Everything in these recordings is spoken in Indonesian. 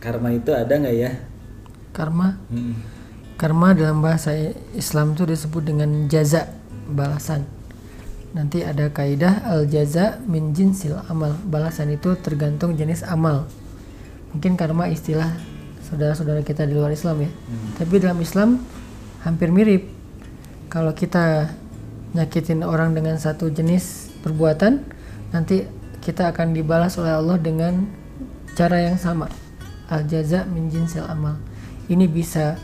Karma itu ada nggak ya? Karma, Hmm. karma dalam bahasa Islam itu disebut dengan jaza, balasan. Nanti ada kaidah al jaza min jinsil amal. Balasan itu tergantung jenis amal. Mungkin karma istilah saudara-saudara kita di luar Islam ya. Tapi dalam Islam hampir mirip. Kalau kita nyakitin orang dengan satu jenis perbuatan, nanti kita akan dibalas oleh Allah dengan cara yang sama. Al jaza min jinsil amal. Ini bisa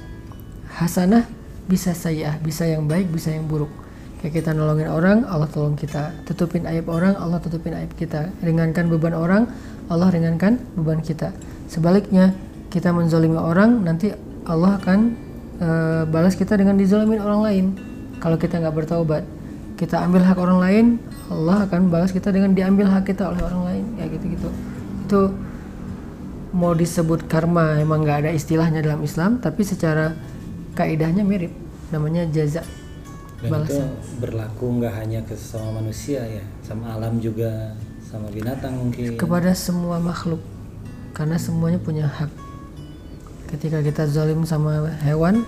hasanah, bisa sayyah, bisa yang baik, bisa yang buruk. Kayak kita nolongin orang, Allah tolong kita. Tutupin aib orang, Allah tutupin aib kita. Ringankan beban orang, Allah ringankan beban kita. Sebaliknya, kita menzolimi orang, nanti Allah akan eh, balas kita dengan dizolimin orang lain. Kalau kita nggak bertaubat, kita ambil hak orang lain, Allah akan balas kita dengan diambil hak kita oleh orang lain. Ya gitu-gitu. Itu mau disebut karma emang nggak ada istilahnya dalam Islam tapi secara kaidahnya mirip. Namanya jaza Dan itu berlaku nggak hanya ke sama manusia ya, sama alam juga, sama binatang mungkin. kepada semua makhluk karena semuanya punya hak. Ketika kita zalim sama hewan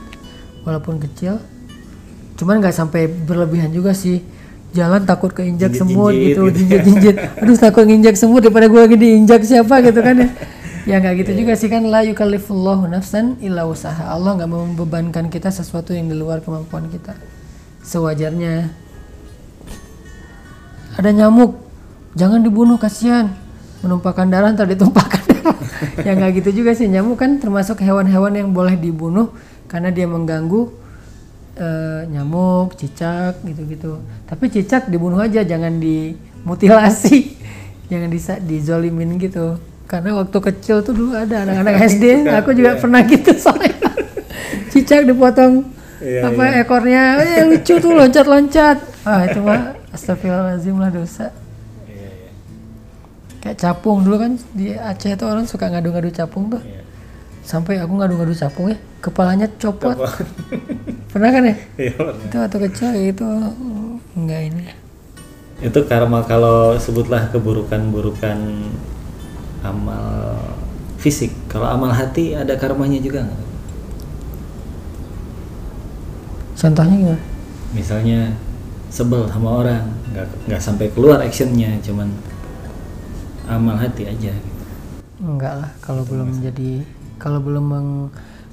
walaupun kecil cuman nggak sampai berlebihan juga sih. Jalan takut keinjak semut Jinjit-jinjit gitu gitu. jinjit jinjit aduh takut nginjak semut daripada gua lagi diinjak siapa gitu kan ya ya nggak gitu juga sih kan la yukallifullahu nafsan illa usaha Allah nggak membebankan kita sesuatu yang di luar kemampuan kita. Sewajarnya. Ada nyamuk. Jangan dibunuh kasihan. Menumpahkan darah ntar ditumpahkan. Darah ya nggak gitu juga sih. Nyamuk kan termasuk hewan-hewan yang boleh dibunuh karena dia mengganggu eh, nyamuk cicak gitu-gitu. Tapi cicak dibunuh aja jangan dimutilasi. Jangan disa dizolimin gitu karena waktu kecil tuh dulu ada anak-anak SD aku juga pernah gitu soalnya. Cicak dipotong Iya, apa ekornya. Eh, lucu tuh loncat-loncat. Ah itu mah astagfirullahaladzim lah dosa. Iya, iya, kayak capung dulu kan di Aceh itu orang suka ngadu-ngadu capung tuh. Iya. sampai aku ngadu-ngadu capung ya kepalanya copot. Pernah kan ya? Iya, pernah. itu waktu kecil itu enggak ini. Itu karma kalau sebutlah keburukan-burukan amal fisik. Kalau amal hati ada karmanya juga nggak? contohnya gimana Misalnya sebel sama orang, nggak nggak sampai keluar actionnya, cuman amal hati aja. Gitu. enggak lah kalau belum menjadi kalau belum meng,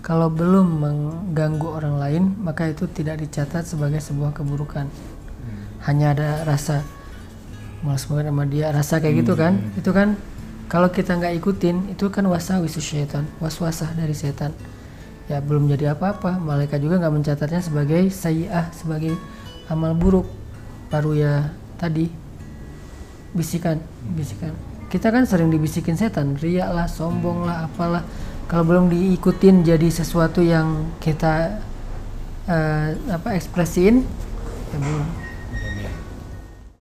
kalau belum mengganggu orang lain maka itu tidak dicatat sebagai sebuah keburukan hanya ada rasa malas banget sama dia rasa kayak gitu kan itu kan kalau kita nggak ikutin itu kan wasawis syaitan waswasah dari setan. Ya belum jadi apa-apa. Malaikat juga nggak mencatatnya sebagai sayiah sebagai amal buruk. Baru ya tadi bisikan bisikan. Kita kan sering dibisikin setan riak lah sombong lah apalah. Kalau belum diikutin jadi sesuatu yang kita eh, apa ekspresiin ya belum